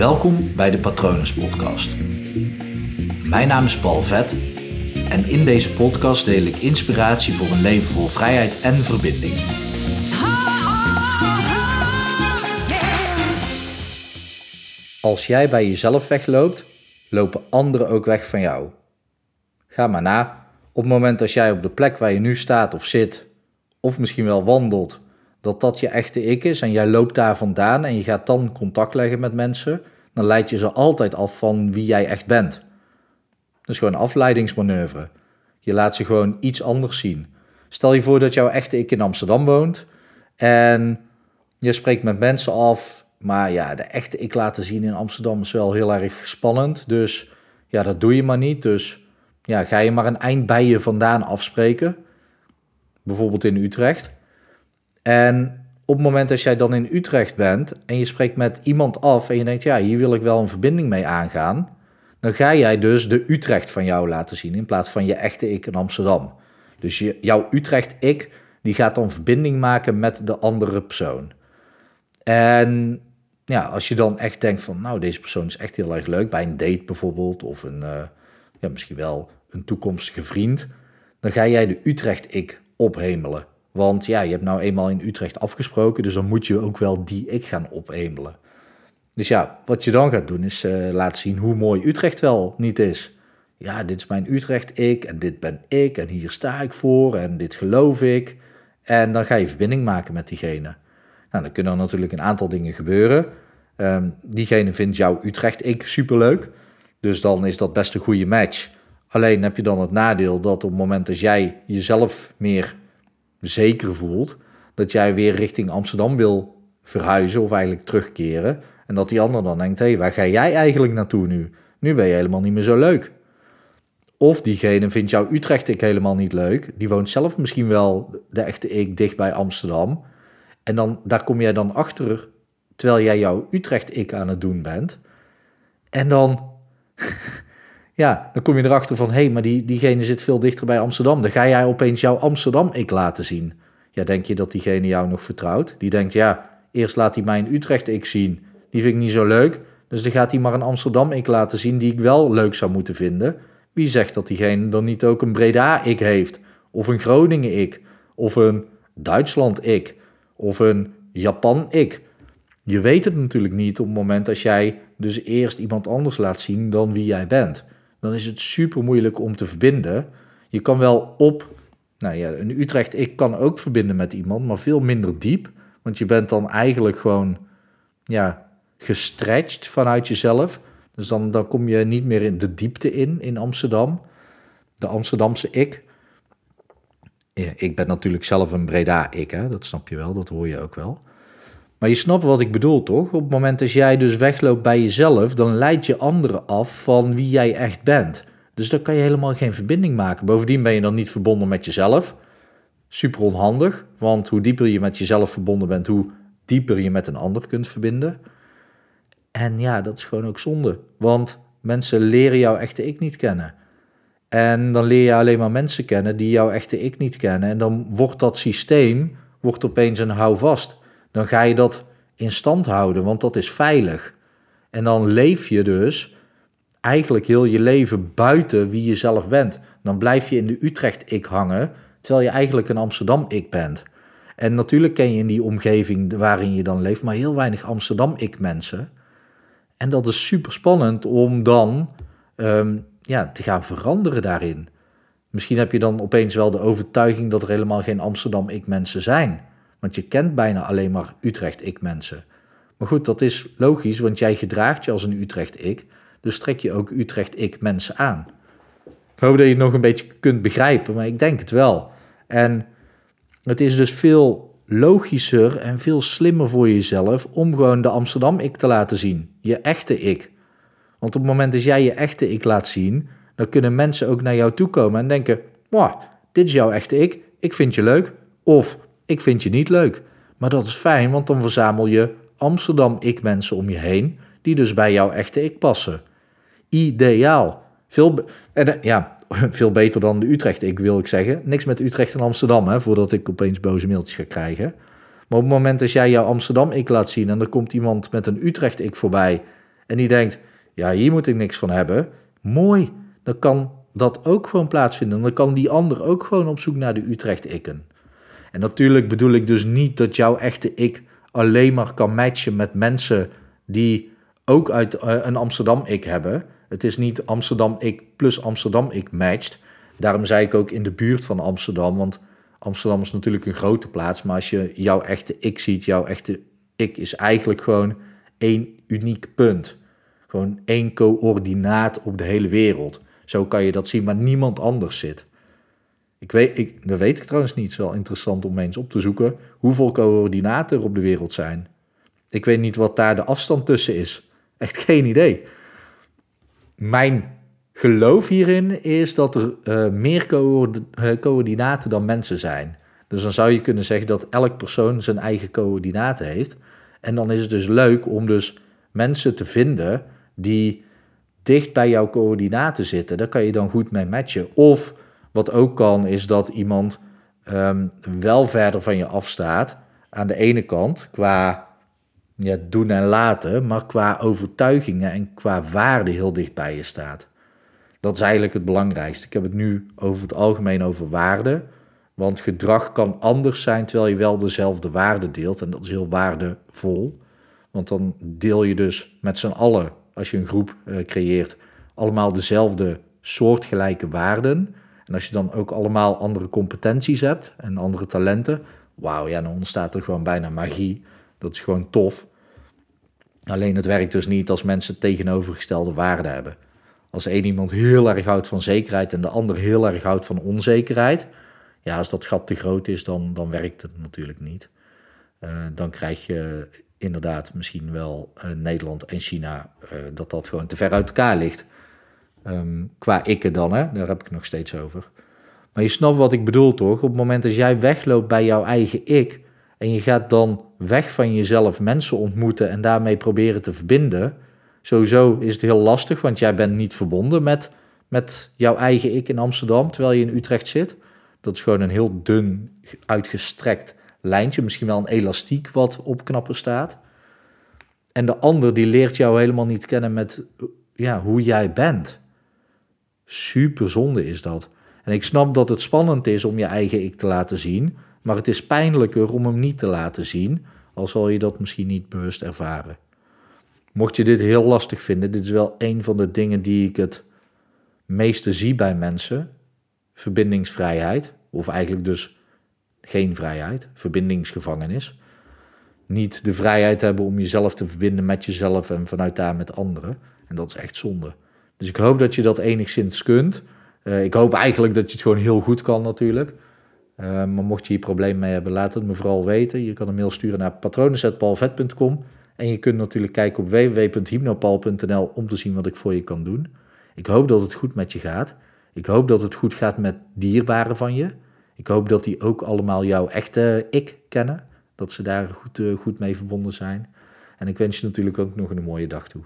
Welkom bij de Patronus Podcast. Mijn naam is Paul Vet en in deze podcast deel ik inspiratie voor een leven vol vrijheid en verbinding. Als jij bij jezelf wegloopt, lopen anderen ook weg van jou. Ga maar na. Op het moment dat jij op de plek waar je nu staat of zit, of misschien wel wandelt, dat dat je echte ik is en jij loopt daar vandaan en je gaat dan contact leggen met mensen, dan leid je ze altijd af van wie jij echt bent. Is gewoon een afleidingsmanoeuvre. Je laat ze gewoon iets anders zien. Stel je voor dat jouw echte ik in Amsterdam woont en je spreekt met mensen af, maar ja, de echte ik laten zien in Amsterdam is wel heel erg spannend. Dus ja, dat doe je maar niet. Dus ja, ga je maar een eind bij je vandaan afspreken. Bijvoorbeeld in Utrecht. En op het moment dat jij dan in Utrecht bent en je spreekt met iemand af en je denkt, ja, hier wil ik wel een verbinding mee aangaan, dan ga jij dus de Utrecht van jou laten zien in plaats van je echte ik in Amsterdam. Dus je, jouw Utrecht-ik, die gaat dan verbinding maken met de andere persoon. En ja, als je dan echt denkt van, nou, deze persoon is echt heel erg leuk, bij een date bijvoorbeeld, of een, uh, ja, misschien wel een toekomstige vriend, dan ga jij de Utrecht-ik ophemelen. Want ja, je hebt nou eenmaal in Utrecht afgesproken, dus dan moet je ook wel die ik gaan ophemelen. Dus ja, wat je dan gaat doen is uh, laten zien hoe mooi Utrecht wel niet is. Ja, dit is mijn Utrecht-ik en dit ben ik en hier sta ik voor en dit geloof ik. En dan ga je verbinding maken met diegene. Nou, dan kunnen er natuurlijk een aantal dingen gebeuren. Um, diegene vindt jouw Utrecht-ik superleuk, dus dan is dat best een goede match. Alleen heb je dan het nadeel dat op het moment dat jij jezelf meer zeker voelt, dat jij weer richting Amsterdam wil verhuizen of eigenlijk terugkeren. En dat die ander dan denkt, hé, hey, waar ga jij eigenlijk naartoe nu? Nu ben je helemaal niet meer zo leuk. Of diegene vindt jouw Utrecht-ik helemaal niet leuk. Die woont zelf misschien wel de echte ik dicht bij Amsterdam. En dan, daar kom jij dan achter, terwijl jij jouw Utrecht-ik aan het doen bent. En dan, ja, dan kom je erachter van, hé, hey, maar die, diegene zit veel dichter bij Amsterdam. Dan ga jij opeens jouw Amsterdam-ik laten zien. Ja, denk je dat diegene jou nog vertrouwt? Die denkt, ja, eerst laat hij mijn Utrecht-ik zien. Die vind ik niet zo leuk. Dus dan gaat hij maar een Amsterdam-ik laten zien die ik wel leuk zou moeten vinden. Wie zegt dat diegene dan niet ook een Breda-ik heeft? Of een Groningen-ik? Of een Duitsland-ik? Of een Japan-ik? Je weet het natuurlijk niet op het moment als jij dus eerst iemand anders laat zien dan wie jij bent dan is het super moeilijk om te verbinden. Je kan wel op, nou ja, een Utrecht, ik kan ook verbinden met iemand, maar veel minder diep. Want je bent dan eigenlijk gewoon, ja, gestretched vanuit jezelf. Dus dan, dan kom je niet meer in de diepte in, in Amsterdam. De Amsterdamse ik. Ik ben natuurlijk zelf een Breda-ik, hè? dat snap je wel, dat hoor je ook wel. Maar je snapt wat ik bedoel, toch? Op het moment dat jij dus wegloopt bij jezelf, dan leid je anderen af van wie jij echt bent. Dus dan kan je helemaal geen verbinding maken. Bovendien ben je dan niet verbonden met jezelf. Super onhandig, want hoe dieper je met jezelf verbonden bent, hoe dieper je met een ander kunt verbinden. En ja, dat is gewoon ook zonde, want mensen leren jouw echte ik niet kennen. En dan leer je alleen maar mensen kennen die jouw echte ik niet kennen. En dan wordt dat systeem wordt opeens een houvast dan ga je dat in stand houden, want dat is veilig. En dan leef je dus eigenlijk heel je leven buiten wie je zelf bent. Dan blijf je in de Utrecht-ik hangen, terwijl je eigenlijk een Amsterdam-ik bent. En natuurlijk ken je in die omgeving waarin je dan leeft, maar heel weinig Amsterdam-ik mensen. En dat is super spannend om dan ehm, ja, te gaan veranderen daarin. Misschien heb je dan opeens wel de overtuiging dat er helemaal geen Amsterdam-ik mensen zijn. Want je kent bijna alleen maar Utrecht-ik-mensen. Maar goed, dat is logisch, want jij gedraagt je als een Utrecht-ik. Dus trek je ook Utrecht-ik-mensen aan. Ik hoop dat je het nog een beetje kunt begrijpen, maar ik denk het wel. En het is dus veel logischer en veel slimmer voor jezelf om gewoon de Amsterdam-ik te laten zien. Je echte ik. Want op het moment dat jij je echte ik laat zien, dan kunnen mensen ook naar jou toe komen en denken: Wow, dit is jouw echte ik, ik vind je leuk. Of ik vind je niet leuk. Maar dat is fijn, want dan verzamel je Amsterdam-ik-mensen om je heen, die dus bij jouw echte ik passen. Ideaal. Veel, en, eh, ja, veel beter dan de Utrecht-ik, wil ik zeggen. Niks met Utrecht en Amsterdam, hè, voordat ik opeens boze mailtjes ga krijgen. Maar op het moment dat jij jouw Amsterdam-ik laat zien en er komt iemand met een Utrecht-ik voorbij en die denkt, ja, hier moet ik niks van hebben. Mooi, dan kan dat ook gewoon plaatsvinden. Dan kan die ander ook gewoon op zoek naar de Utrecht-ikken. En natuurlijk bedoel ik dus niet dat jouw echte ik alleen maar kan matchen met mensen die ook uit eh, een Amsterdam-ik hebben. Het is niet Amsterdam-ik plus Amsterdam-ik matcht. Daarom zei ik ook in de buurt van Amsterdam, want Amsterdam is natuurlijk een grote plaats. Maar als je jouw echte ik ziet, jouw echte ik is eigenlijk gewoon één uniek punt. Gewoon één coördinaat op de hele wereld. Zo kan je dat zien, maar niemand anders zit. Ik weet, ik, dat weet ik trouwens niet. Het is wel interessant om eens op te zoeken hoeveel coördinaten er op de wereld zijn. Ik weet niet wat daar de afstand tussen is. Echt geen idee. Mijn geloof hierin is dat er uh, meer uh, coördinaten dan mensen zijn. Dus dan zou je kunnen zeggen dat elk persoon zijn eigen coördinaten heeft. En dan is het dus leuk om dus mensen te vinden die dicht bij jouw coördinaten zitten. Daar kan je dan goed mee matchen. Of wat ook kan, is dat iemand um, wel verder van je afstaat. Aan de ene kant qua ja, doen en laten, maar qua overtuigingen en qua waarde heel dicht bij je staat. Dat is eigenlijk het belangrijkste. Ik heb het nu over het algemeen over waarde. Want gedrag kan anders zijn terwijl je wel dezelfde waarde deelt. En dat is heel waardevol. Want dan deel je dus met z'n allen, als je een groep uh, creëert, allemaal dezelfde soortgelijke waarden. En als je dan ook allemaal andere competenties hebt en andere talenten, wauw, ja, dan ontstaat er gewoon bijna magie. Dat is gewoon tof. Alleen het werkt dus niet als mensen tegenovergestelde waarden hebben. Als één iemand heel erg houdt van zekerheid en de ander heel erg houdt van onzekerheid, ja, als dat gat te groot is, dan, dan werkt het natuurlijk niet. Uh, dan krijg je inderdaad misschien wel uh, Nederland en China, uh, dat dat gewoon te ver uit elkaar ligt. Um, qua ikke dan, hè? daar heb ik nog steeds over. Maar je snapt wat ik bedoel toch? Op het moment dat jij wegloopt bij jouw eigen ik en je gaat dan weg van jezelf mensen ontmoeten en daarmee proberen te verbinden, sowieso is het heel lastig, want jij bent niet verbonden met, met jouw eigen ik in Amsterdam, terwijl je in Utrecht zit. Dat is gewoon een heel dun, uitgestrekt lijntje, misschien wel een elastiek wat op knappen staat. En de ander die leert jou helemaal niet kennen met ja, hoe jij bent. Super zonde is dat. En ik snap dat het spannend is om je eigen ik te laten zien, maar het is pijnlijker om hem niet te laten zien, al zal je dat misschien niet bewust ervaren. Mocht je dit heel lastig vinden, dit is wel een van de dingen die ik het meeste zie bij mensen. Verbindingsvrijheid, of eigenlijk dus geen vrijheid, verbindingsgevangenis. Niet de vrijheid hebben om jezelf te verbinden met jezelf en vanuit daar met anderen. En dat is echt zonde. Dus ik hoop dat je dat enigszins kunt. Uh, ik hoop eigenlijk dat je het gewoon heel goed kan natuurlijk. Uh, maar mocht je hier problemen mee hebben, laat het me vooral weten. Je kan een mail sturen naar patronen.palvet.com. En je kunt natuurlijk kijken op www.hypnopal.nl om te zien wat ik voor je kan doen. Ik hoop dat het goed met je gaat. Ik hoop dat het goed gaat met dierbaren van je. Ik hoop dat die ook allemaal jouw echte ik kennen. Dat ze daar goed, uh, goed mee verbonden zijn. En ik wens je natuurlijk ook nog een mooie dag toe.